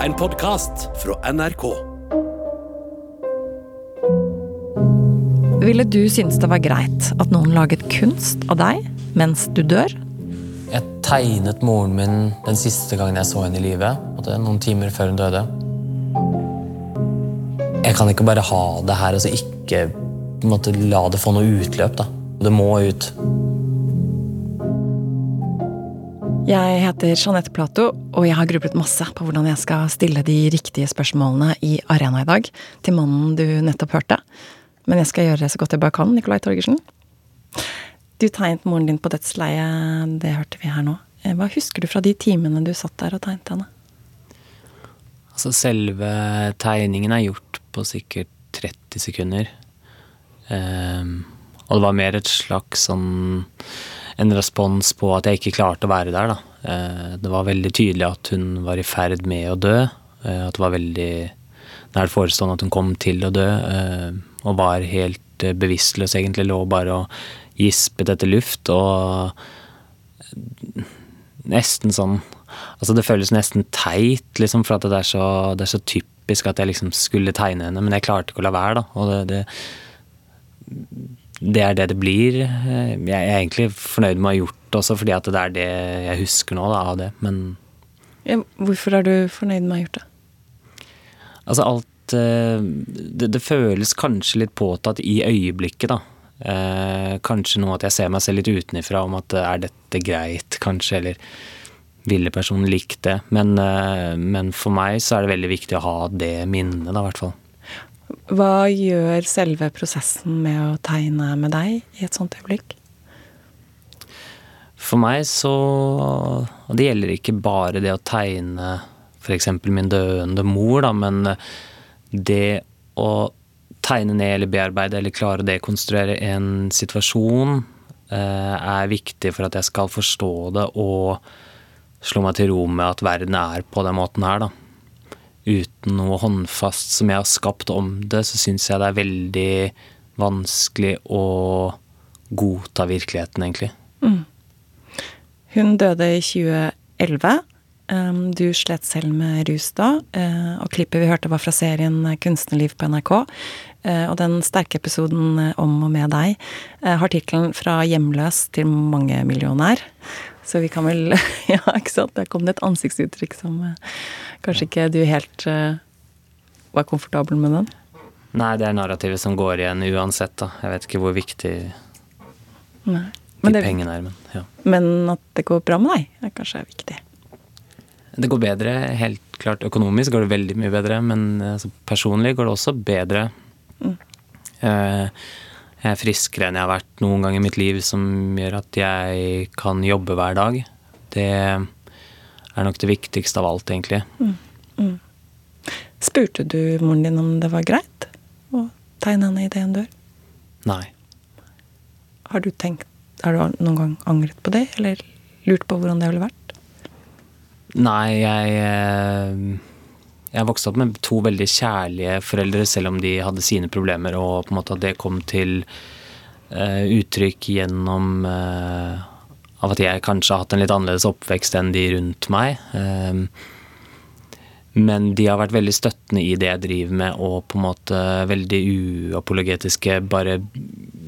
En podkast fra NRK. Ville du synes det var greit at noen laget kunst av deg mens du dør? Jeg tegnet moren min den siste gangen jeg så henne i live. Noen timer før hun døde. Jeg kan ikke bare ha det her og altså ikke måtte, la det få noe utløp. da. Det må ut. Jeg heter Jeanette Plato, og jeg har grublet masse på hvordan jeg skal stille de riktige spørsmålene i Arena i dag til mannen du nettopp hørte. Men jeg skal gjøre det så godt jeg bare kan, Nicolai Torgersen. Du tegnet moren din på dødsleiet, det hørte vi her nå. Eh, Hva husker du fra de timene du satt der og tegnet henne? Altså, selve tegningen er gjort på sikkert 30 sekunder. Um, og det var mer et slags sånn en respons på at jeg ikke klarte å være der, da. Eh, det var veldig tydelig at hun var i ferd med å dø. eh, at det var veldig nært forestående at hun kom til å dø. eh, og var helt bevisstløs, egentlig. Lå bare og gispet etter luft. Og nesten sånn Altså det føles nesten teit, liksom, for at det er så, det er så typisk at jeg liksom skulle tegne henne, men jeg klarte ikke å la være, da. Og det, det, det er det det blir. Jeg er egentlig fornøyd med å ha gjort det også, fordi at det er det jeg husker nå da, av det. Men Ja, Hvorfor er du fornøyd med å ha gjort det? altså alt eh, det, det føles kanskje litt påtatt i øyeblikket, da. Eh, kanskje noe at jeg ser meg selv litt utenifra om at eh, er dette greit, kanskje, eller ville personen likt det? Men, eh, men for meg så er det veldig viktig å ha det minnet, da, i hvert fall. Hva gjør selve prosessen med å tegne med deg i et sånt øyeblikk? For meg så Og det gjelder ikke bare det å tegne f.eks. min døende mor, da, men det å tegne ned eller bearbeide eller klare å dekonstruere en situasjon eh, er viktig for at jeg skal forstå det og slå meg til ro med at verden er på den måten her, da. Uten noe håndfast som jeg har skapt om det, så syns jeg det er veldig vanskelig å godta virkeligheten, egentlig. Hun døde i 2011. Um, Du slet selv med rus da, eh, og klippet vi hørte var fra serien Kunstnerliv på NRK. Eh, Og den sterke episoden eh, om og med deg har tittelen 'Fra hjemløs til mangemillionær'. Så vi kan vel Ja, ikke sant? Der kom det et ansiktsuttrykk som eh, kanskje ikke du helt eh, var komfortabel med den. Nei, det er narrativet som går igjen uansett, da. Jeg vet ikke hvor viktig Nei. de det, pengene er, men ja. men at det går bra med deg, er kanskje viktig. Det går bedre, helt klart. Økonomisk går det veldig mye bedre, men altså, personlig går det også bedre. Eh, Jeg er friskere enn jeg har vært noen gang i mitt liv, som gjør at jeg kan jobbe hver dag. Det er nok det viktigste av alt, egentlig. Spurte du moren din om det var greit å tegne henne idet hun dør? Nei. Har du tenkt, har du noen gang angret på det, eller lurt på hvordan det ville vært? Nei, jeg eh, Jeg vokste opp med to veldig kjærlige foreldre, selv om de hadde sine problemer, og på en måte at det kom til uh, uttrykk gjennom uh, av at jeg kanskje har hatt en litt annerledes oppvekst enn de rundt meg. Um, men de har vært veldig støttende i det jeg driver med, og på en måte veldig uapologetiske. Bare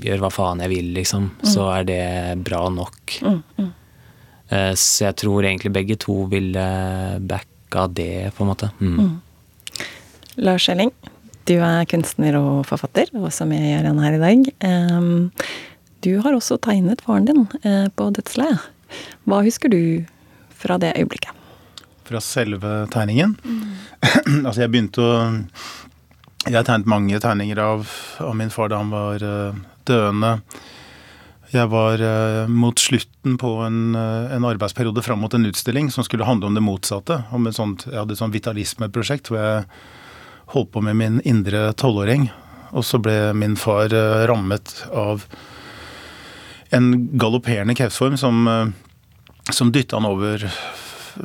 gjør hva faen jeg vil, liksom. Så er det bra nok. Eh, Så jeg tror egentlig begge to ville backa det, på en måte. Mm. Lars Elling, du er kunstner og forfatter, og også med i Arena her i dag. Ehm, Du har også tegnet faren din eh, på dødsleiet. Hva husker du fra det øyeblikket? fra selve tegningen. altså, jeg begynte å Jeg tegnet mange tegninger av, av min far da han var eh, døende. Jeg var eh, mot slutten på en, eh, en arbeidsperiode fram mot en utstilling som skulle handle om det motsatte. Om et sånt, jeg hadde et sånt vitalismeprosjekt hvor jeg holdt på med min indre tolvåring. Og så ble min far eh, rammet av en galopperende kreftform som, eh, som dytta han over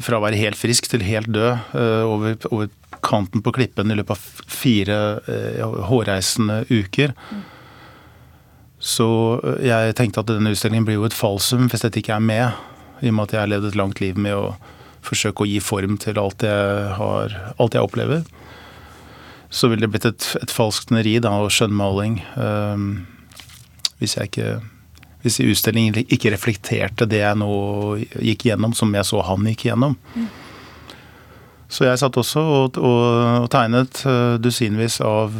fra å være helt frisk til helt død eh, over, over kanten på klippen i løpet av fire eh, hårreisende uker. Så eh, jeg tenkte at denne utstillingen blir jo et falsum hvis dette ikke er med, i og med at jeg har levd et langt liv med å forsøke å gi form til alt jeg, har, alt jeg opplever. Så ville det blitt et, et falskt neri og skjønnmaling. Um, hvis jeg ikke hvis utstillingen ikke reflekterte det jeg nå gikk gjennom, som jeg så han gikk gjennom. Mm. Så jeg satt også og, og, og tegnet uh, dusinvis av,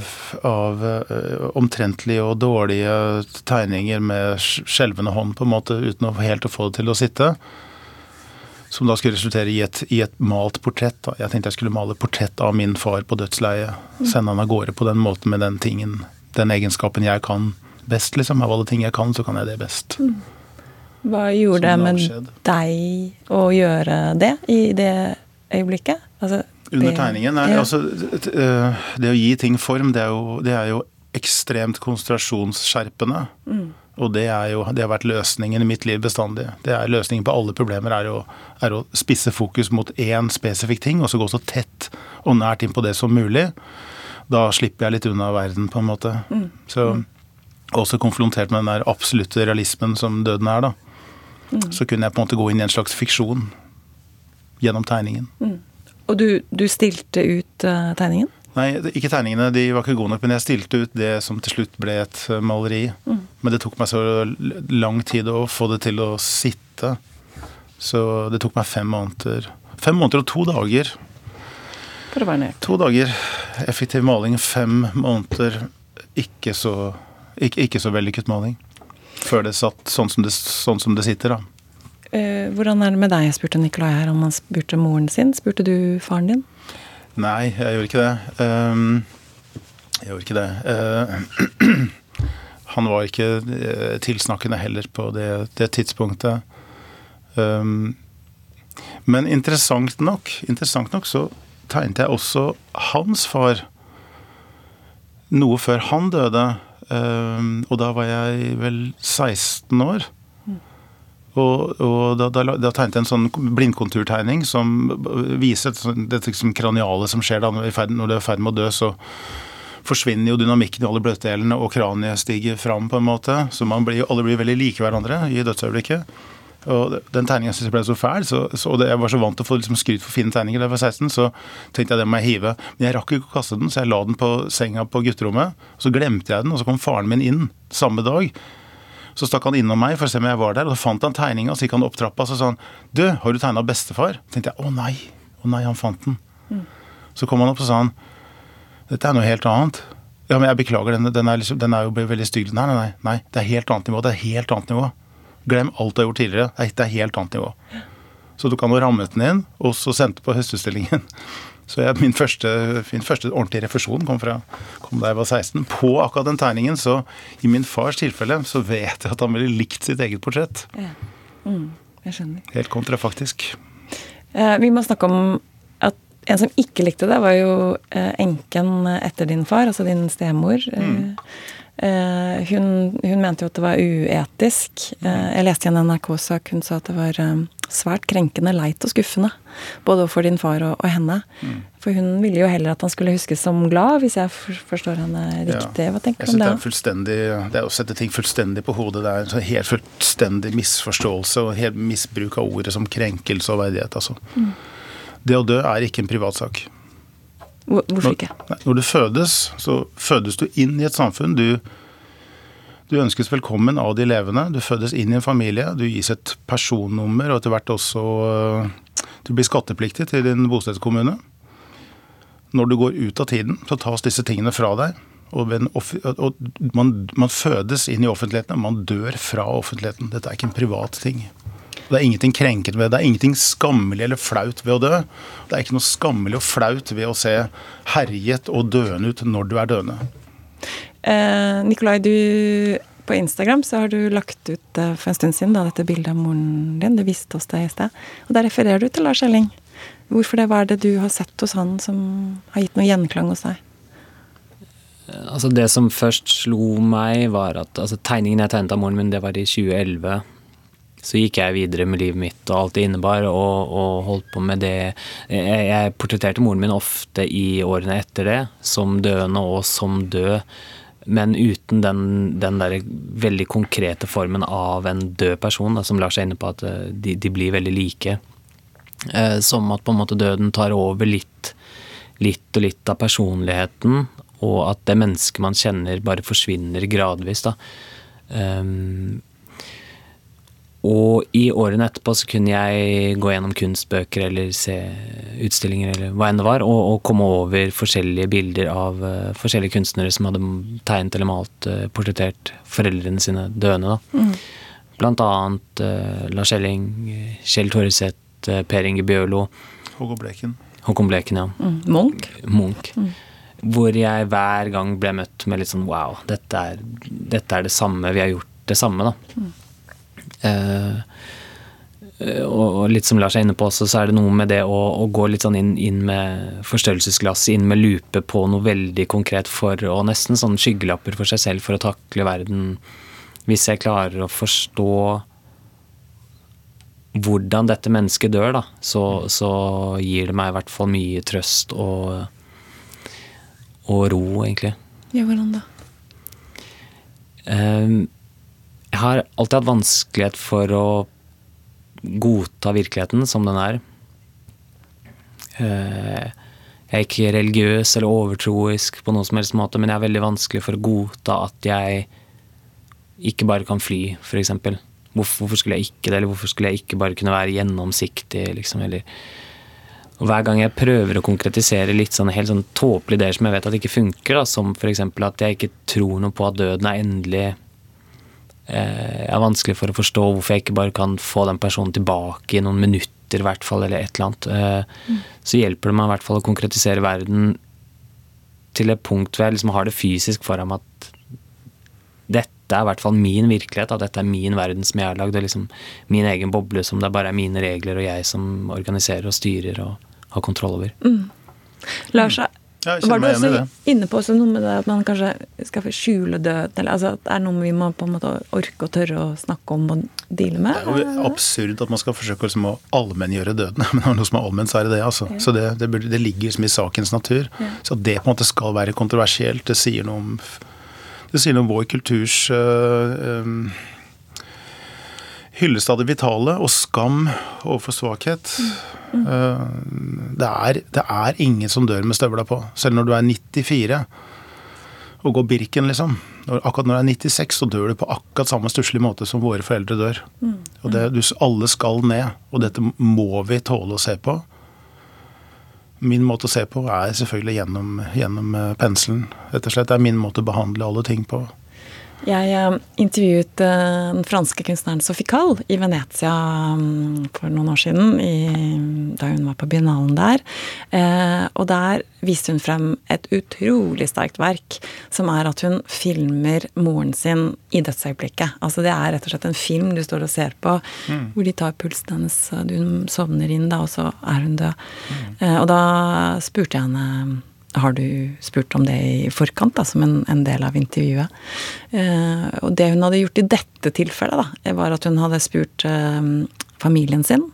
av uh, omtrentlige og dårlige tegninger med skjelvende hånd, på en måte, uten å helt å få det til å sitte. Som da skulle resultere i et, i et malt portrett. Da. Jeg tenkte jeg skulle male portrett av min far på dødsleiet. Mm. Sende han av gårde på den måten med den tingen, den egenskapen jeg kan best, liksom. Av alle ting jeg kan, så kan jeg det best. Mm. Hva gjorde det med deg å gjøre det i det øyeblikket? Altså, Under tegningen? Nei, ja. altså eh, Det å gi ting form, det er jo, det er jo ekstremt konsentrasjonsskjerpende. Mm. Og det, er jo, det har vært løsningen i mitt liv bestandig. Det er Løsningen på alle problemer er å, er å spisse fokus mot én spesifikk ting, og så gå så tett og nært inn på det som mulig. Da slipper jeg litt unna verden, på en måte. Mm. Så også konfrontert med den der absolutte realismen som døden er, da. Mm. Så kunne jeg på en måte gå inn i en slags fiksjon gjennom tegningen. Mm. Og du, du, stilte ut uh, tegningen? Nei, ikke tegningene. De var ikke gode nok. Men jeg stilte ut det som til slutt ble et uh, maleri. Mm. Men det tok meg så lang tid å få det til å sitte. Så det tok meg fem måneder. Fem måneder og to dager. For å være nøyaktig. To dager effektiv maling. Fem måneder ikke så, ikke, ikke så vellykket maling. Før det satt sånn som det, sånn som det sitter, da. Eh, hvordan er det med deg, spurte Nikolai her om han spurte moren sin. Spurte du faren din? Nei, jeg gjorde ikke det. Um, jeg gjorde ikke det. Uh, han var ikke uh, tilsnakkende heller på det, det tidspunktet. Um, men interessant nok, interessant nok så tegnet jeg også hans far noe før han døde. Um, og da var jeg vel 16 år. Og, og da, da, da, tegnet jeg en sånn blindkonturtegning som viser det liksom kranialet som skjer da når, når du er i ferd med å dø. så forsvinner jo dynamikken i alle bløtdelene, og kraniet stiger fram. på en måte, Så blir, alle blir veldig like hverandre i dødsøyeblikket. Og Den tegningen syntes jeg ble så fæl, så, så det, jeg var så vant til å få liksom, skryt for fine tegninger da jeg var 16, så tenkte jeg det må jeg hive. Men jeg rakk ikke å kaste den, så jeg la den på senga på gutterommet. Så glemte jeg den, og så kom faren min inn samme dag. Så stakk han innom meg for å se om jeg var der, og da fant han tegninga. Så gikk han opp trappa og så sa han, 'Du, har du tegna bestefar?' Så tenkte jeg 'Å nei'. Å nei, han fant den. Mm. Så kom han opp og sa han, 'Dette er noe helt annet'. Ja, men jeg beklager, den, den, er, liksom, den er, jo veldig stygg. Nei, nei, nei. Det er helt annet nivå. Det er helt annet nivå. Glem alt du har gjort tidligere. Det er helt annet nivå. Så du kan jo rammet den inn, og så sendte på høstutstillingen. Så jeg, min, første, min, første, ordentlige refusjon kom, fra, kom da jeg var 16. På akkurat den tegningen, så i min fars tilfelle, så vet jeg at han ville likt sitt eget portrett. Ja. Mm, jeg skjønner. Helt kontrafaktisk. Eh, vi må snakke om at en som ikke likte det, var jo eh, enken etter din far, altså din stemor. Mm. Eh, hun, hun, mente jo at det var uetisk. Eh, jeg leste i en NRK-sak hun sa at det var eh, svært krenkende, leit og skuffende. Både for din far og, og henne. Mm. For hun ville jo heller at han skulle huskes som glad, hvis jeg forstår henne riktig. Hva tenker du om det? Det er, det er å sette ting fullstendig på hodet. Det er en helt fullstendig misforståelse og helt misbruk av ordet som krenkelse og verdighet. Altså. Mm. Det å dø er ikke en privatsak. Hvorfor ikke? Når, når du fødes, så fødes du inn i et samfunn. Du du ønskes velkommen av de levende. Du fødes inn i en familie. Du gis et personnummer, og etter hvert også øh, Du blir skattepliktig til din bostedskommune. Når du går ut av tiden, så tas disse tingene fra deg. Og, man, man, fødes inn i offentligheten, og man dør fra offentligheten. Dette er ikke en privat ting. Det er ingenting krenkende ved det. Det er ingenting skammelig eller flaut ved å dø. Det er ikke noe skammelig og flaut ved å se herjet og døende ut når du er døende. Eh, Nikolai, du på Instagram så har du lagt ut eh, for en stund siden da, dette bildet av moren din. Du viste oss det i sted. Og der refererer du til Lars Elling. Hvorfor det? Hva er det du har sett hos han som har gitt noe gjenklang hos deg? Altså Det som først slo meg, var at altså, tegningen jeg tegnet av moren min, det var i 2011. Så gikk jeg videre med livet mitt og alt det innebar, og, og holdt på med det jeg, jeg portretterte moren min ofte i årene etter det, som døende og som død men uten den, den der veldig konkrete formen av en død person, da, som Lars er inne på, at eh, de, de, blir veldig like. Eh, som at på en måte døden tar over litt, litt og litt av personligheten, og at det mennesket man kjenner, bare forsvinner gradvis. da. Um, og i årene etterpå så kunne jeg gå gjennom kunstbøker eller se utstillinger eller hva enn det var, og, og komme over forskjellige bilder av uh, forskjellige kunstnere som hadde tegnet eller malt, uh, portrettert foreldrene sine døende. da. Mm. Blant annet uh, Lars Elling, Kjell Torreseth, Per Inge Bjørlo. Håkon Bleken. Håkon Bleken, ja. Mm. Munch. Munch. Mm. Hvor jeg hver gang ble møtt med litt sånn wow, dette er, dette er det samme, vi har gjort det samme, da. Mm. Uh, og litt som Lars er inne på også, så er det noe med det å, å gå litt sånn inn, inn med forstørrelsesglass, inn med lupe på noe veldig konkret for Og nesten sånn skyggelapper for seg selv for å takle verden. Hvis jeg klarer å forstå hvordan dette mennesket dør, da, så, så gir det meg i hvert fall mye trøst og, og ro, egentlig. Ja, hvordan da? Um, jeg har alltid hatt vanskelighet for å godta virkeligheten som den er. Eh, jeg er ikke religiøs eller overtroisk på noen som helst måte, men jeg er veldig vanskelig for å godta at jeg ikke bare kan fly, f.eks. Hvorfor skulle jeg ikke det, eller hvorfor skulle jeg ikke bare kunne være gjennomsiktig, liksom, eller og Hver gang jeg prøver å konkretisere litt sånne helt sånn tåpelige ideer som jeg vet at ikke funker, da, som f.eks. at jeg ikke tror noe på at døden er endelig Eh, er vanskelig for å forstå hvorfor jeg ikke bare kan få den personen tilbake i noen minutter, i hvert fall, eller et eller annet. Mm. Så hjelper det meg i hvert fall å konkretisere verden til et punkt hvor jeg liksom har det fysisk foran meg at dette er i hvert fall min virkelighet. At dette er min verden som jeg har lagd. Og liksom min egen boble som det bare er mine regler og jeg som organiserer og styrer og har kontroll over. Mm. Lars, ja, var du også inne på noe med det at man kanskje skal skjule døden? Eller altså, det er noe vi må på en måte orke og tørre å snakke om og deale med? Det er jo absurd at man skal forsøke liksom å allmenngjøre døden. Men når noe som er allment, så er det det. altså. Ja. Så det, det, det, ligger liksom i sakens natur. Ja. Så at det på en måte skal være kontroversielt, det sier noe om, det sier noe om vår kulturs øh, øh, hyllest av det vitale og skam overfor svakhet. Mm. Det, er, det, er, ingen som dør med støvla på, selv når du er 94 og går Birken, liksom. Akkurat når du er 96, så dør du på akkurat samme stusslige måte som våre foreldre dør. Og det, Alle skal ned, og dette må vi tåle å se på. Min måte å se på er selvfølgelig gjennom, gjennom eh, penselen. Rett og slett. Det er min måte å behandle alle ting på. Jeg uh, intervjuet uh, den franske kunstneren Sophie Calle i Venezia um, for noen år siden, i, da hun var på biennalen der. Uh, og der viste hun frem et utrolig sterkt verk, som er at hun filmer moren sin i dødsøyeblikket. Altså det er rett og slett en film du står og ser på, mm. hvor de tar pulsen hennes, hun sovner inn da, og så er hun død. Mm. og da spurte jeg henne har du spurt om det i forkant, da, som en, en del av intervjuet. Eh, og det hun hadde gjort i dette tilfellet, da, var at hun hadde spurt eh, familien sin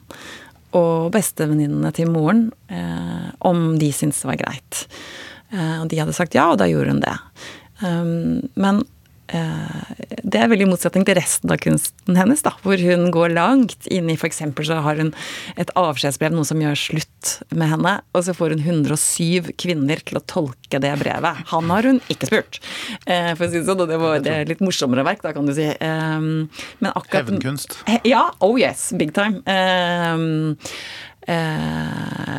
og bestevenninnene til moren eh, om de syntes det var greit. Eh, og de hadde sagt ja, og da gjorde hun det. Um, men det er veldig i motsetning til resten av kunsten hennes, da, hvor hun går langt inn i f.eks. så har hun et avskjedsbrev, noe som gjør slutt med henne, og så får hun 107 kvinner til å tolke det brevet. Han har hun ikke spurt, eh, for å si det sånn, og det var det litt morsommere verk, da kan du si. Ehm, men akkurat Hevnkunst. Ja, oh yes, big time. Eh,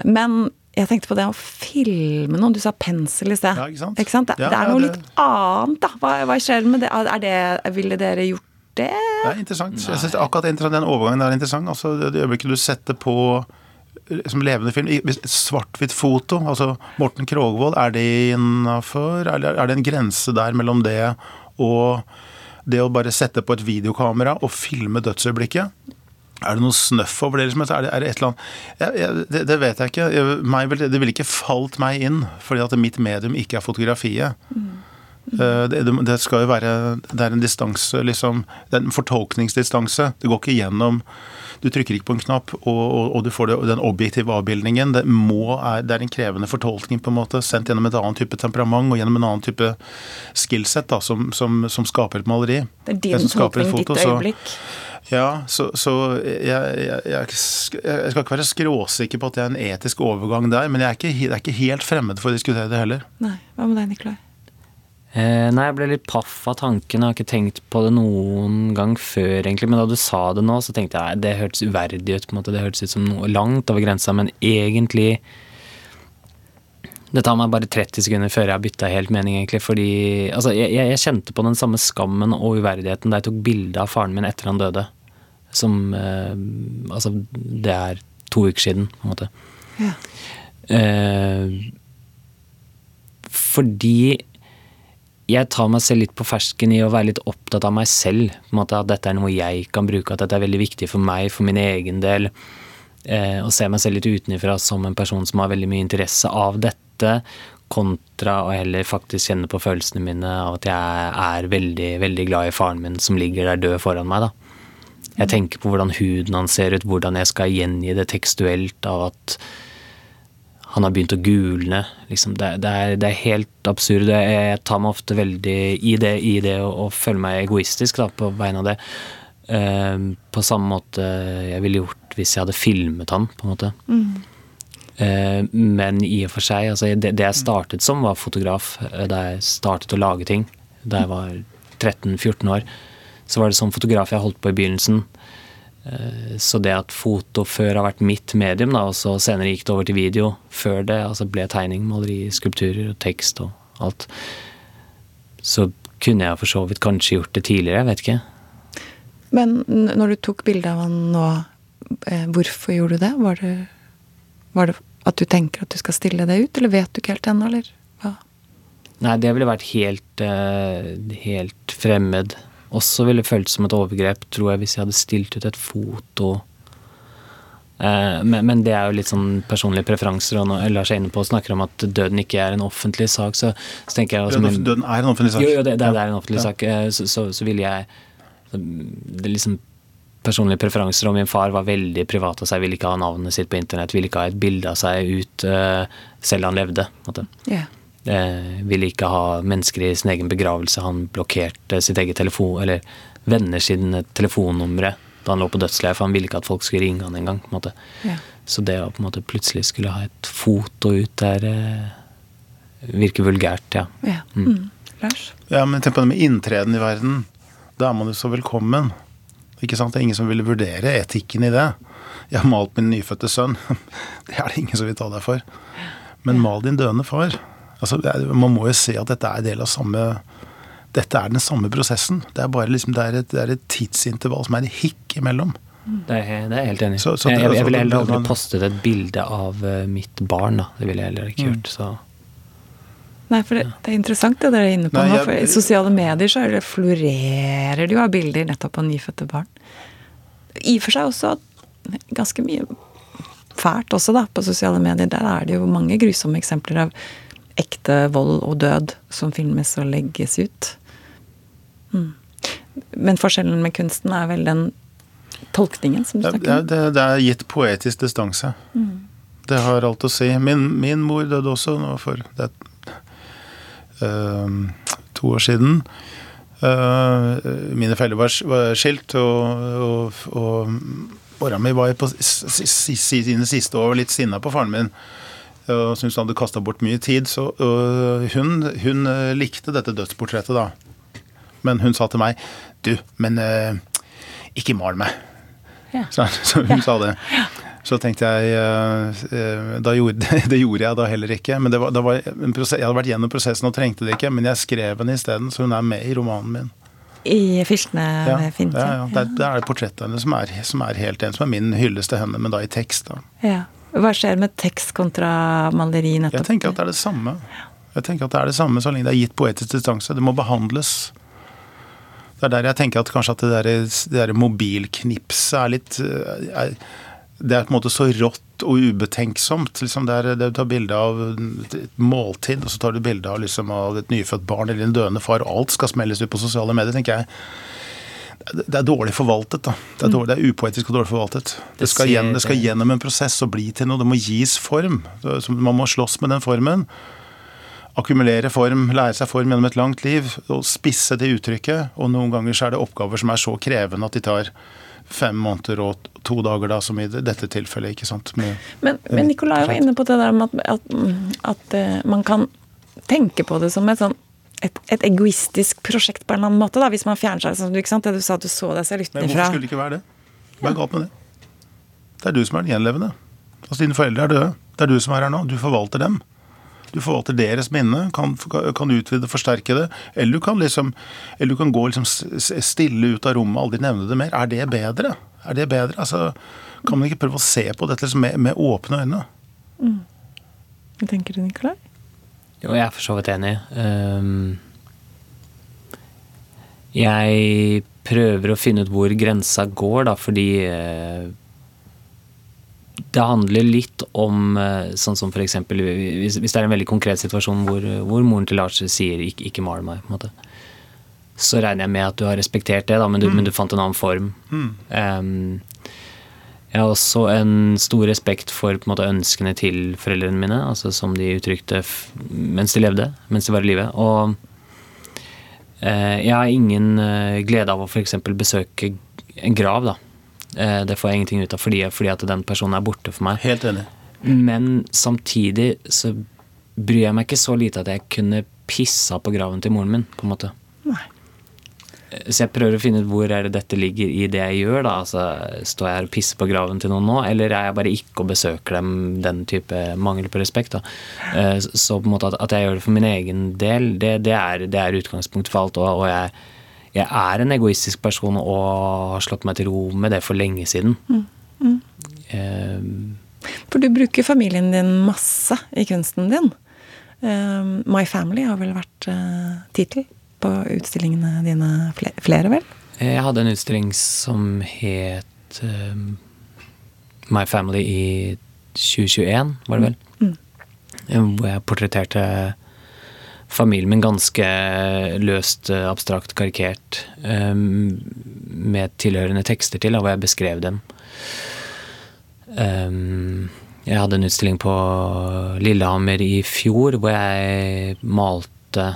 men jeg tenkte på det å filme noen. Du sa pensel i sted. Ja, ikke sant? Ikke sant? Det, ja, det, er noe det... litt annet, da. Hva, hva skjer med det? Er det? Ville dere gjort det? Det er interessant. Nei. Jeg synes akkurat Den overgangen er interessant. Altså, det øyeblikket du setter på som levende film, svart-hvitt foto, altså Morten Krogvold, er det innafor? Er det en grense der mellom det og det å bare sette på et videokamera og filme dødsøyeblikket? Er det noe snøff over det? Liksom? Er det, er det et eller annet jeg, jeg, det, det, vet jeg ikke. Jeg, vil, det ville ikke falt meg inn, fordi at mitt medium ikke er fotografiet. Mm. Uh, det, det, skal jo være Det er en distanse, liksom. Det er en fortolkningsdistanse. Det går ikke gjennom Du trykker ikke på en knapp, og, og, og du får det, den objektive avbildningen. Det, må, er, det er en krevende fortolkning, på en måte, sendt gjennom et annet type temperament og gjennom en annen type skillset da, som, som, som skaper et maleri. Det er din tolkning, ditt øyeblikk? Ja, så, så jeg, jeg, jeg, jeg, skal ikke være skråsikker på at det er en etisk overgang der, men jeg er ikke, jeg er ikke helt fremmed for å diskutere det heller. Nei, Hva med deg, Nikolai? Eh, nei, jeg ble litt paff av tanken. Jeg har ikke tenkt på det noen gang før, egentlig. Men da du sa det nå, så tenkte jeg det hørtes uverdig ut. på en måte. Det hørtes ut som noe langt over grensa, men egentlig det tar meg bare 30 sekunder før jeg har bytta helt mening, egentlig. Fordi altså, jeg, jeg, kjente på den samme skammen og uverdigheten da jeg tok bilde av faren min etter han døde. Som eh, Altså, det er to uker siden, på en måte. Ja. Eh, fordi jeg tar meg selv litt på fersken i å være litt opptatt av meg selv. på en måte At dette er noe jeg kan bruke, at dette er veldig viktig for meg, for min egen del. Eh, og se meg selv litt utenfra som en person som har veldig mye interesse av dette dette, kontra å heller faktisk kjenne på følelsene mine av at jeg er veldig, veldig glad i faren min som ligger der død foran meg, da. Jeg tenker på hvordan huden hans ser ut, hvordan jeg skal gjengi det tekstuelt av at han har begynt å gulne. Liksom, det, det, er, det, er, helt absurd. Jeg tar meg ofte veldig i det, i det og, og føler meg egoistisk da, på vegne av det. Uh, på samme måte jeg ville gjort hvis jeg hadde filmet han, på en måte. Mm. Eh, men i og for seg, altså det, jeg startet som, var fotograf. Eh, da jeg startet å lage ting da jeg var 13-14 år. Så var det som fotograf jeg holdt på i begynnelsen. Eh, så det at foto før har vært mitt medium, da, og så senere gikk det over til video før det altså ble tegning, maleri, skulpturer og tekst og alt, så kunne jeg for så vidt kanskje gjort det tidligere. Jeg vet ikke. Men når du tok bilde av han nå, hvorfor gjorde du det? Var det var det at du tenker at du skal stille det ut, eller vet du ikke helt ennå, eller hva? Nei, det ville vært helt, uh, helt fremmed. Også ville føltes som et overgrep, tror jeg, hvis jeg hadde stilt ut et foto. Uh, men, men, det er jo litt sånn personlige preferanser, og når Lars er inne på og snakker om at døden ikke er en offentlig sak, så, så tenker jeg også, Døden er en offentlig sak? Jo, jo det, det, det er en offentlig ja. sak. Uh, så, så, så ville jeg Det liksom personlige preferanser, og min far var veldig privat av seg, ville ikke ha navnet sitt på internett, ville ikke ha et bilde av seg ut uh, selv han levde. Yeah. Uh, ville ikke ha mennesker i sin egen begravelse. Han blokkerte sitt eget telefon, eller venner sine telefonnumre da han lå på dødsleiet, for han ville ikke at folk skulle ringe han engang. Yeah. Så det å på en måte plutselig skulle ha et foto ut der uh, virker vulgært, ja. Yeah. Mm. Mm. Lars? Ja, men tenk på det med inntreden i verden. Da er man jo så velkommen. Ikke sant? Det er ingen som vil vurdere etikken i det. Jeg har malt min nyfødte sønn. Det er det ingen som vil ta deg for. Men mal din døende far. Altså, man må jo se at dette er del av samme Dette er den samme prosessen. Det er bare liksom, det er et, det er et tidsintervall som er en hikk imellom. Det er, det er jeg helt enig i. Jeg, jeg, jeg ville heller aldri postet et bilde av uh, mitt barn. da. Det ville jeg heller ikke mm. gjort. så... Nei, for det, det, er interessant det dere er inne på Nei, nå. For I sosiale medier så det, florerer det jo av bilder nettopp av nyfødte barn. I og for seg også ganske mye fælt også, da, på sosiale medier. Der er det jo mange grusomme eksempler av ekte vold og død som filmes og legges ut. Mm. Men forskjellen med kunsten er vel den tolkningen som du snakker om? Det, det, er gitt poetisk distanse. Mm. Det har alt å si. Min, min mor døde også nå for det, to år siden. Ehm, mine feller var, skilt, og, og, og mora mi var på sine siste år litt sinna på faren min. Og syntes han hadde kasta bort mye tid. Så hun, hun, eh, likte dette dødsportrettet, da. Men hun sa til meg Du, men uh, ikke mal meg. Ja. Så, så, hun ja. sa det. Ja. Så tenkte jeg eh, da gjorde, Det gjorde jeg da heller ikke. Men var, var prosess, jeg hadde vært gjennom prosessen og trengte det ikke. Men jeg skrev henne isteden, så hun er med i romanen min. I Filtene ja, ja, ja. Det, er, det er portrettet henne som, som, er helt en, som er min hyllest til henne, men da i tekst. da. Ja. Hva skjer med tekst kontra maleri nettopp? Jeg tenker at det er det samme. Jeg tenker at det er det samme så lenge det er gitt poetisk distanse. Det må behandles. Det er der jeg tenker at kanskje at det der, det der mobilknipset er litt er, det er på en måte så rått og ubetenksomt. Liksom det, er, det Du tar bilde av et måltid, og så tar du bilde av, liksom, av et nyfødt barn eller en døende far. Alt skal smelles ut på sosiale medier, tenker jeg. Det er dårlig forvaltet. da. Det er, dårlig, det er upoetisk og dårlig forvaltet. Det skal, gjennom, det skal, gjennom en prosess og bli til noe. Det må gis form. Man må slåss med den formen. akkumulere form, lære seg form gjennom et langt liv, og spisse det uttrykket. Og noen ganger så er det oppgaver som er så krevende at de tar fem måneder og to dager, da, som i dette tilfellet. ikke sant? Med, men, men Nicolai var inne på det der med at, at, at uh, man kan tenke på det som et sånn et, et, egoistisk prosjekt på en eller annen måte, da, hvis man fjerner seg. Sånn, ikke sant? Det du sa at du så deg selv utenfra. Men hvorfor skulle det ikke være det? Hva er galt med det? Det er du som er den gjenlevende. Altså Dine foreldre er døde. Det er du som er her nå. Du forvalter dem. Du forvalter deres minne, kan, kan utvide, forsterke det. Eller du kan, liksom, eller du kan gå liksom stille ut av rommet og aldri nevne det mer. Er det bedre? Er det bedre? Altså, kan man ikke prøve å se på dette liksom med, med, åpne øyne? Mm. Hva tenker du, Nikolai? Jo, jeg er for så vidt enig. Um, jeg prøver å finne ut hvor grensa går, da, fordi uh, det handler litt om eh, sånn som f.eks. Hvis, hvis det er en veldig konkret situasjon hvor, hvor moren til Lars sier 'ikke, ikke mal meg', på en måte. så regner jeg med at du har respektert det, da, men, du, mm. men du fant en annen form. Mm. Um, jeg har også en stor respekt for på en måte, ønskene til foreldrene mine, altså som de uttrykte mens de levde, mens de var i live. Og uh, jeg har ingen uh, glede av å f.eks. besøke en grav, da. Eh, det får jeg ingenting ut av fordi, fordi, at den personen er borte for meg. Helt enig. Men samtidig så bryr jeg meg ikke så lite at jeg kunne pissa på graven til moren min, på en måte. Nei. Eh, så jeg prøver å finne ut hvor er det dette ligger i det jeg gjør. da, altså Står jeg her og pisser på graven til noen nå, eller er jeg bare ikke og besøker dem den type mangel på respekt? da. Eh, så på en måte at, jeg gjør det for min egen del, det, det, er, det er utgangspunktet for alt. og, og jeg jeg er en egoistisk person og har slått meg til ro med det for lenge siden. Mm. Mm. Uh, for du bruker familien din masse i kunsten din. Uh, My Family har vel vært uh, tittel på utstillingene dine flere, flere, vel? Jeg hadde en utstilling som het uh, My Family i 2021, var det vel. Mm. Hvor jeg portretterte familien min ganske løst, eh, abstrakt, karikert. Um, med tilhørende tekster til, hvor jeg beskrev dem. Um, jeg hadde en utstilling på Lillehammer i fjor hvor jeg malte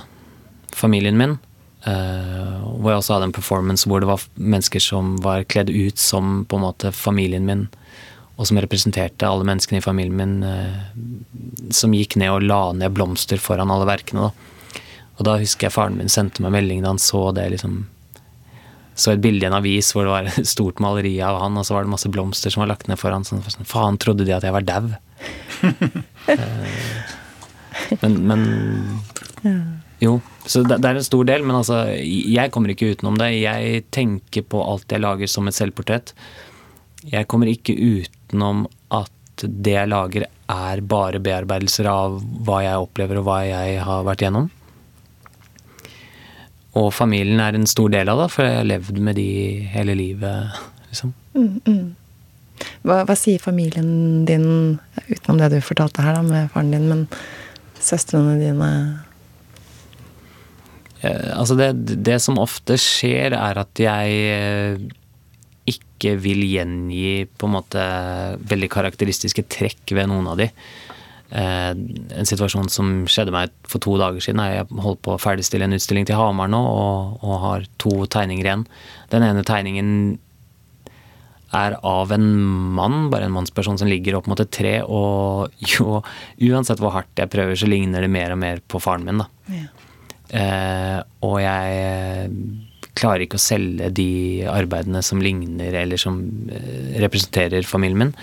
familien min. Uh, hvor jeg også hadde en performance hvor det var mennesker som var kledd ut som på en måte familien min og som representerte alle menneskene i familien min, eh, som gikk ned og la ned blomster foran alle verkene. Da. Og da husker jeg faren min sendte meg melding da han så det liksom Så et bilde i en avis hvor det var et stort maleri av han, og så var det masse blomster som var lagt ned foran. Sånn, Faen, trodde de at jeg var dau? Eh, men, men Jo. Så det, det, er en stor del, men altså, jeg kommer ikke utenom det. Jeg tenker på alt jeg lager som et selvportrett. Jeg kommer ikke utenom at det jeg lager, er bare bearbeidelser av hva jeg opplever og hva jeg har vært gjennom. Og familien er en stor del av det, for jeg har levd med de hele livet, liksom. Mm, mm. Hva, hva, sier familien din, utenom det du fortalte her da, med faren din, men søstrene dine? Eh, altså det, det, som ofte skjer, er at jeg eh, ikke vil gjengi på en måte veldig karakteristiske trekk ved noen av de. Eh, en situasjon som skjedde meg for to dager siden. Jeg holdt på å ferdigstille en utstilling til Hamar nå og, og har to tegninger igjen. Den ene tegningen er av en mann, bare en mannsperson som ligger opp mot et tre. Og jo, uansett hvor hardt jeg prøver, så ligner det mer og mer på faren min. da. Ja. Eh, og jeg klarer ikke å selge de arbeidene som ligner eller som eh, representerer familien min.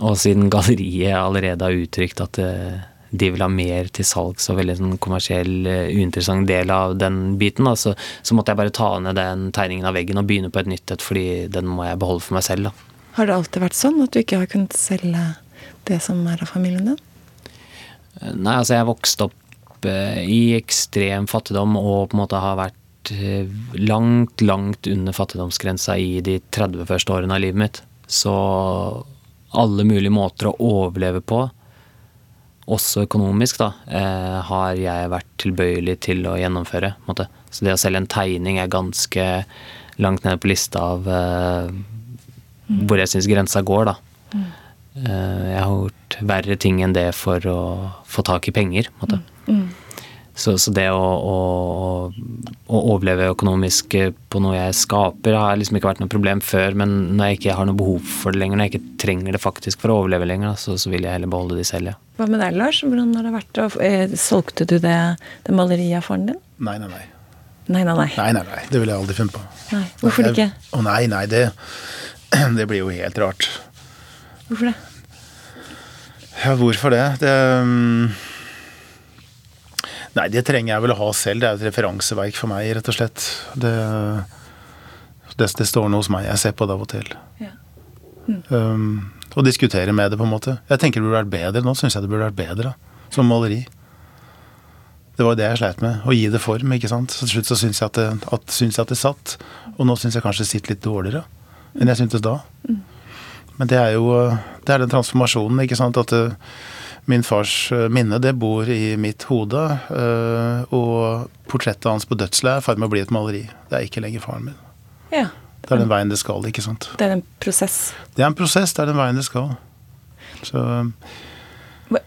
Og siden galleriet allerede har uttrykt at eh, de vil ha mer til salgs og veldig sånn kommersiell, eh, uinteressant del av den biten, da, så, så, måtte jeg bare ta ned den tegningen av veggen og begynne på et nytt et, fordi den må jeg beholde for meg selv. da. Har det alltid vært sånn at du ikke har kunnet selge det som er av familien din? Nei, altså jeg vokste opp i ekstrem fattigdom og på en måte har vært Eh, langt, langt under fattigdomsgrensa i de 30 første årene av livet mitt. Så alle mulige måter å overleve på, også økonomisk, da, eh, har jeg vært tilbøyelig til å gjennomføre. Måte. Så det å selge en tegning er ganske langt nede på lista av eh, hvor jeg syns grensa går, da. Mm. Eh, jeg har gjort verre ting enn det for å få tak i penger. måte. Mm. Så, så det å, å, å overleve økonomisk på noe jeg skaper, har liksom ikke vært noe problem før. Men når jeg ikke har noe behov for det lenger, når jeg ikke trenger det faktisk for å overleve lenger, da, så, så vil jeg heller beholde de selv, ja. Hva med deg, Lars? Hvordan har det vært? å- eh, Solgte du det, det maleriet av faren din? Nei, nei, nei. Nei, nei, nei. Nei, nei, nei. Det ville jeg aldri funnet på. Nei, Hvorfor Jeg- ikke? Å nei, nei, det, det blir jo helt rart. Hvorfor det? Ja, hvorfor det? Det mm, Nei, det trenger jeg vel å ha selv. Det er et referanseverk for meg, rett og slett. Det, det, det står noe hos meg. Jeg ser på det av og til. Ja. Um, og diskuterer med det, på en måte. Jeg tenker det burde vært bedre. Nå syns jeg det burde vært bedre som maleri. Det var jo det jeg sleit med. Å gi det form. ikke sant? Så Til slutt så syns jeg at det, at, syns jeg at det satt. Og nå syns jeg kanskje det sitter litt dårligere enn jeg syntes da. Men det er jo det er den transformasjonen, ikke sant. At eh, min fars eh, minne, det bor i mitt hode. eh, og portrettet hans på dødsleiet er i ferd med å bli et maleri. Det er ikke lenger faren min. Ja. Det er den veien det skal, ikke sant. Det er en prosess. Det er en prosess, det er den veien det skal. Så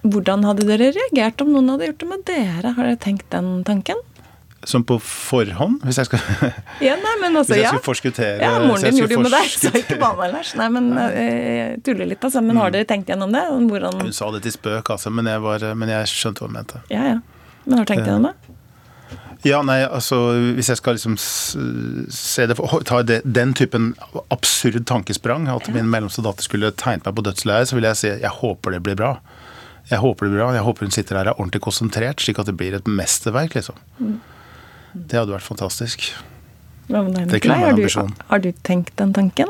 Hvordan hadde dere reagert om noen hadde gjort det med dere? Har dere tenkt den tanken? Som på forhånd, hvis jeg skal Ja, nei, men altså, Hvis jeg ja. skulle forskuttere Ja, moren din gjorde jo med deg, så ikke bane ellers. Lars. Nei, men eh, jeg tuller litt, altså. Men har dere tenkt gjennom det? Hvordan Hun sa det til spøk, altså, men jeg, var, men jeg skjønte hva hun mente. Ja, ja. Men har du tenkt gjennom det? Ja, nei, altså Hvis jeg skal liksom se det for, ta det, den typen absurd tankesprang, at min mellomste datter skulle tegnet meg på dødsleiet, så vil jeg si jeg håper det blir bra. Jeg håper det blir bra. Jeg håper hun sitter her og er ordentlig konsentrert, slik at det blir et mesterverk, liksom. Det hadde vært fantastisk. Hva med deg, Det kunne Nikolai? en Har, ambisjon. du- har du tenkt den tanken?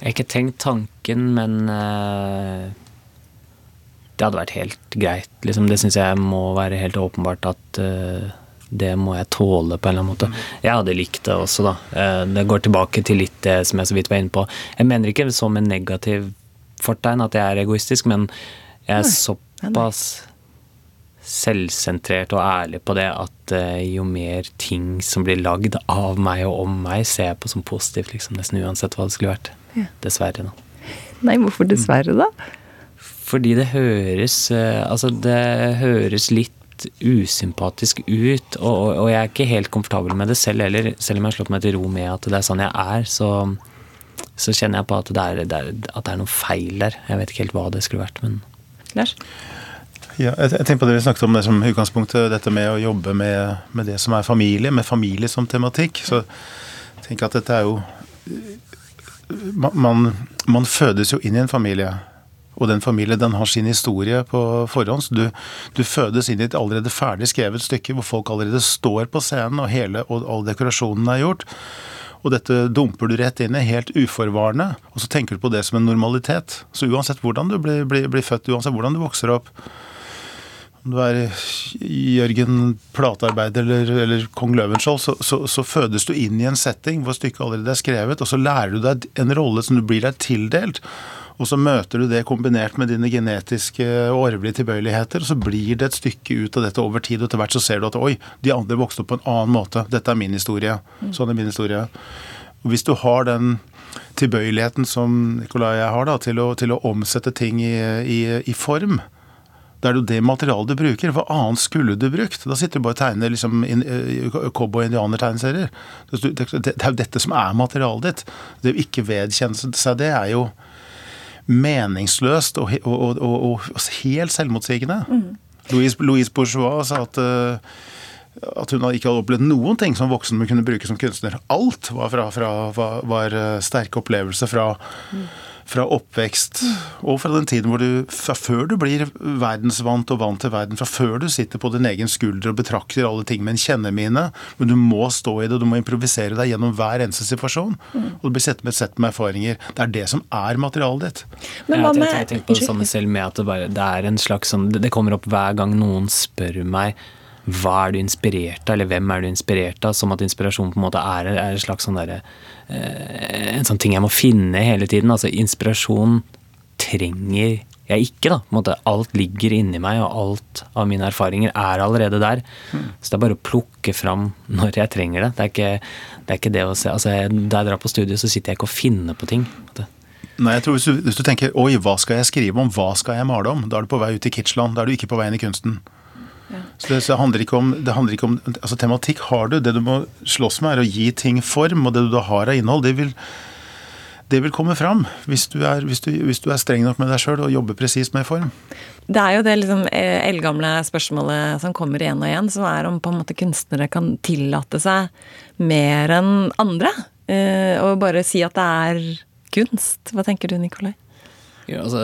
Jeg har ikke tenkt tanken, men uh, det hadde vært helt greit. Liksom, det syns jeg må være helt åpenbart at uh, det må jeg tåle på en eller annen måte. Jeg hadde likt det også, da. Uh, det går tilbake til litt det som jeg så vidt var inne på. Jeg mener ikke som en negativ fortegn at jeg er egoistisk, men jeg er Nei. såpass selvsentrert og ærlig på det at eh, jo mer ting som blir lagd av meg og om meg, ser jeg på som positivt, liksom, nesten uansett hva det skulle vært. Ja. Dessverre, da. Nei, hvorfor dessverre, da? Fordi det høres eh, Altså, det høres litt usympatisk ut, og, og, og jeg er ikke helt komfortabel med det selv heller. Selv om jeg har slått meg til ro med at det er sånn jeg er, så, så kjenner jeg på at det, er, det er, at det er noe feil der. Jeg vet ikke helt hva det skulle vært, men Lars? Ja, jeg, tenker på det vi snakket om det som utgangspunktet, dette med å jobbe med, med det som er familie, med familie som tematikk. Så jeg tenker at dette er jo man, man, fødes jo inn i en familie. Og den familien den har sin historie på forhånd. Du, du fødes inn i et allerede ferdig skrevet stykke hvor folk allerede står på scenen, og hele og all dekorasjonen er gjort. Og dette dumper du rett inn i, helt uforvarende. Og så tenker du på det som en normalitet. Så uansett hvordan du blir, blir, blir født, uansett hvordan du vokser opp, om du er Jørgen platearbeider eller, eller kong Løvenskiold, så, så, så fødes du inn i en setting hvor stykket allerede er skrevet, og så lærer du deg en rolle som du blir deg tildelt. Og så møter du det kombinert med dine genetiske og arvelige tilbøyeligheter, og så blir det et stykke ut av dette over tid, og etter hvert så ser du at oi, de andre vokste opp på en annen måte. Dette er min historie. Sånn er min historie. Og hvis du har den tilbøyeligheten som Nicolai og jeg har, da, til å, til å omsette ting i, i, i form, da er jo det materialet du bruker. Hva annet skulle du brukt? Da sitter du bare og tegner liksom eh, cowboy-indianer-tegneserier. Det, det, det er jo dette som er materialet ditt. Det å ikke vedkjenne seg det, er jo meningsløst og, og, og, og, helt selvmotsigende. Louise, Louise Bourgeois sa at eh, at hun ikke hadde opplevd noen ting som voksen hun kunne bruke som kunstner. Alt var, fra, fra, var, var eh, sterke opplevelser fra, fra oppvekst og fra den tiden hvor du fra før du blir verdensvant og vant til verden, fra før du sitter på din egen skulder og betrakter alle ting med en kjennemine, men du må stå i det, og du må improvisere deg gjennom hver eneste situasjon. Og du blir sett med et sett med erfaringer. Det er det som er materialet ditt. Men hva jeg, med jeg, jeg tenker på det samme selv med at det, bare, det er en slags sånn det, det kommer opp hver gang noen spør meg hva er du inspirert av, eller hvem er du inspirert av? Som at inspirasjon på en måte er, er en slags sånn derre eh, En sånn ting jeg må finne hele tiden. Altså inspirasjon trenger jeg ikke, da. På en måte, alt ligger inni meg, og alt av mine erfaringer er allerede der. Så det er bare å plukke fram når jeg trenger det. Det er ikke det, er ikke det å se altså, Da jeg drar på studio, så sitter jeg ikke og finner på ting. på. Nei, jeg tror hvis du, hvis du tenker oi, hva skal jeg skrive om, hva skal jeg male om, da er du på vei ut i kitschland, da er du ikke på vei inn i kunsten. Så det, så det handler ikke om, det handler ikke om altså Tematikk har du. Det du må slåss med, er å gi ting form, og det du da har av innhold, det vil, det vil komme fram. Hvis du, er, hvis, du, hvis du er streng nok med deg sjøl og jobber presist med form. Det er jo det liksom eh, eldgamle spørsmålet som kommer igjen og igjen, som er om på en måte kunstnere kan tillate seg mer enn andre. Eh, og bare si at det er kunst. Hva tenker du, Nikolai? Ja, altså,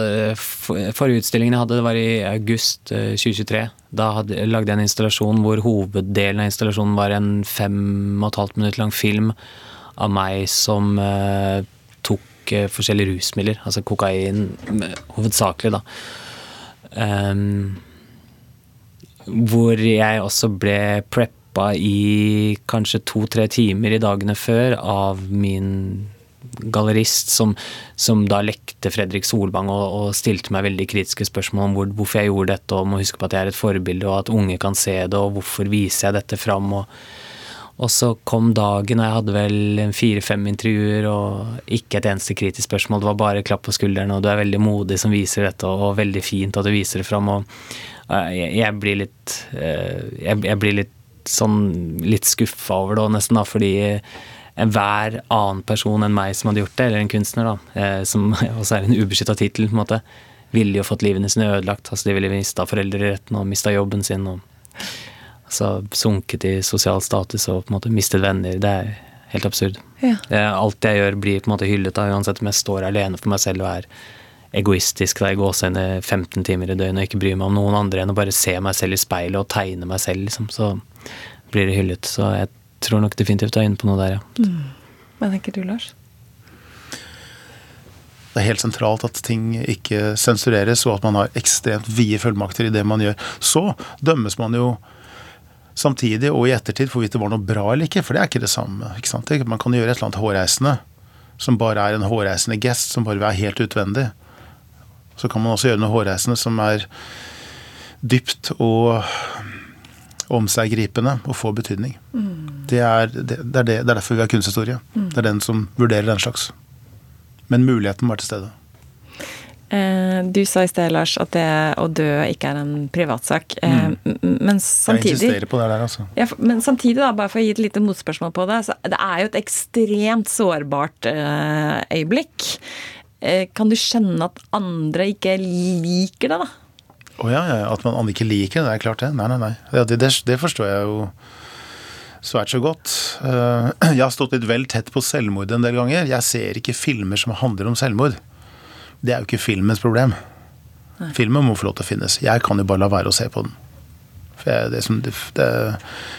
forrige utstillingen jeg hadde, det var i august 2023. Da hadde, lagde jeg en installasjon hvor hoveddelen av installasjonen var en fem og et halvt minutt lang film av meg som eh, tok eh, forskjellige rusmidler, altså kokain hovedsakelig, da. Um, hvor jeg også ble preppa i kanskje to-tre timer i dagene før av min gallerist som, som, da lekte Fredrik Solvang og, og, stilte meg veldig kritiske spørsmål om hvor, hvorfor jeg gjorde dette, og må huske på at jeg er et forbilde, og at unge kan se det, og hvorfor viser jeg dette fram. og og så kom dagen, og jeg hadde vel fire-fem intervjuer og ikke et eneste kritisk spørsmål. Det var bare klapp på skulderen, og du er veldig modig som viser dette, og veldig fint at du viser det fram. Og jeg, jeg blir litt eh, jeg, blir litt sånn litt skuffa over det nesten, da, fordi enhver annen person enn meg som hadde gjort det, eller en kunstner, da, eh, som også er en ubeskytta tittel, på en måte, ville jo fått livene sine ødelagt. Altså, de ville mista foreldreretten og mista jobben sin. og altså, Sunket i sosial status og på en måte mistet venner. Det er helt absurd. Ja. Alt jeg gjør, blir på en måte hyllet, da, uansett om jeg står alene for meg selv og er egoistisk da jeg går seg ned 15 timer i døgnet og ikke bryr meg om noen andre enn å bare se meg selv i speilet og tegne meg selv, liksom. Så blir det hyllet. Så jeg tror nok definitivt du er inne på noe der, ja. Mm. Hva tenker du, Lars? Det er helt sentralt at ting ikke sensureres, og at man har ekstremt vide fullmakter i det man gjør. Så dømmes man jo samtidig og i ettertid for hvorvidt det var noe bra eller ikke, for det er ikke det samme. Ikke sant? Man kan gjøre et eller annet hårreisende som bare er en hårreisende gest, som bare er helt utvendig. Så kan man også gjøre noe hårreisende som er dypt og om seg gripende og få betydning. Mm. Det, er, det, det, er det, er, derfor vi har kunsthistorie. Mm. Det er den som vurderer den slags. Men muligheten må være til stede. Eh, du sa i sted, Lars, at det å dø ikke er en privatsak. Eh, mm. Men samtidig Jeg insisterer på det der, altså. Ja, men samtidig, da, bare for å gi et lite motspørsmål på det, så det er jo et ekstremt sårbart eh, øyeblikk. Eh, kan du skjønne at andre ikke liker det, da? Å oh, ja, ja, at man ikke liker det, det er klart det. Nei, nei, nei. Ja, det, det, forstår jeg jo svært så godt. Eh, jeg har stått litt vel tett på selvmord en del ganger. Jeg ser ikke filmer som handler om selvmord. Det er jo ikke filmens problem. Nei. Filmen må få lov til å finnes. Jeg kan jo bare la være å se på den. Jeg, det som, det,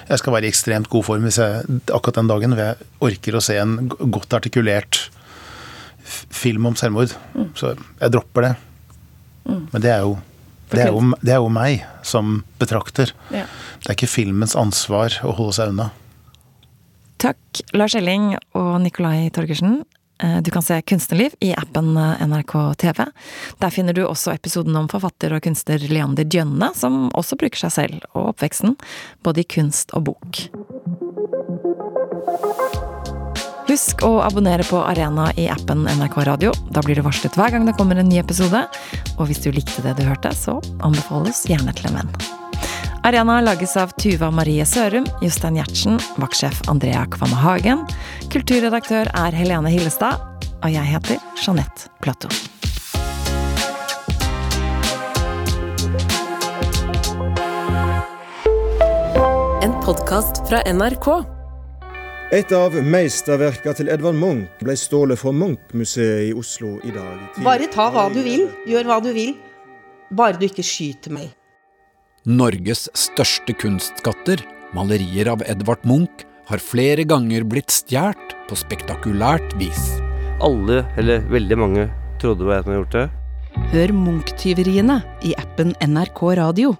jeg skal være i ekstremt god form hvis jeg, akkurat den dagen hvor jeg orker å se en godt artikulert film om selvmord. Mm. Så jeg dropper det. Mm. Men det er jo det er, jo, det er, jo, meg som betrakter. Ja. Det er ikke filmens ansvar å holde seg unna. Takk, Lars Elling og Nikolai Torgersen. Eh, du kan se Kunstnerliv i appen eh, NRK TV. Der finner du også episoden om forfatter og kunstner Leander Djønne, som også bruker seg selv og oppveksten, både i kunst og bok. Husk å abonnere på Arena i appen NRK Radio. Da blir du varslet hver gang det kommer en ny episode. Og hvis du likte det du hørte, så anbefales gjerne til en venn. Arena lages av Tuva Marie Sørum, Jostein Gjertsen, vaktsjef Andrea Kvamme Hagen. Kulturredaktør er Helene Hillestad. Og jeg heter Jeanette Platou. En podkast fra NRK. Et av meisterverka til Edvard Munch ble stjålet fra Munch-museet i Oslo i dag. Bare ta hva du vil, gjør hva du vil. Bare du ikke skyter meg. Norges største kunstskatter, malerier av Edvard Munch, har flere ganger blitt stjålet på spektakulært vis. Alle, eller veldig mange, trodde hva jeg hadde gjort det. Hør Munch-tyveriene i appen NRK Radio.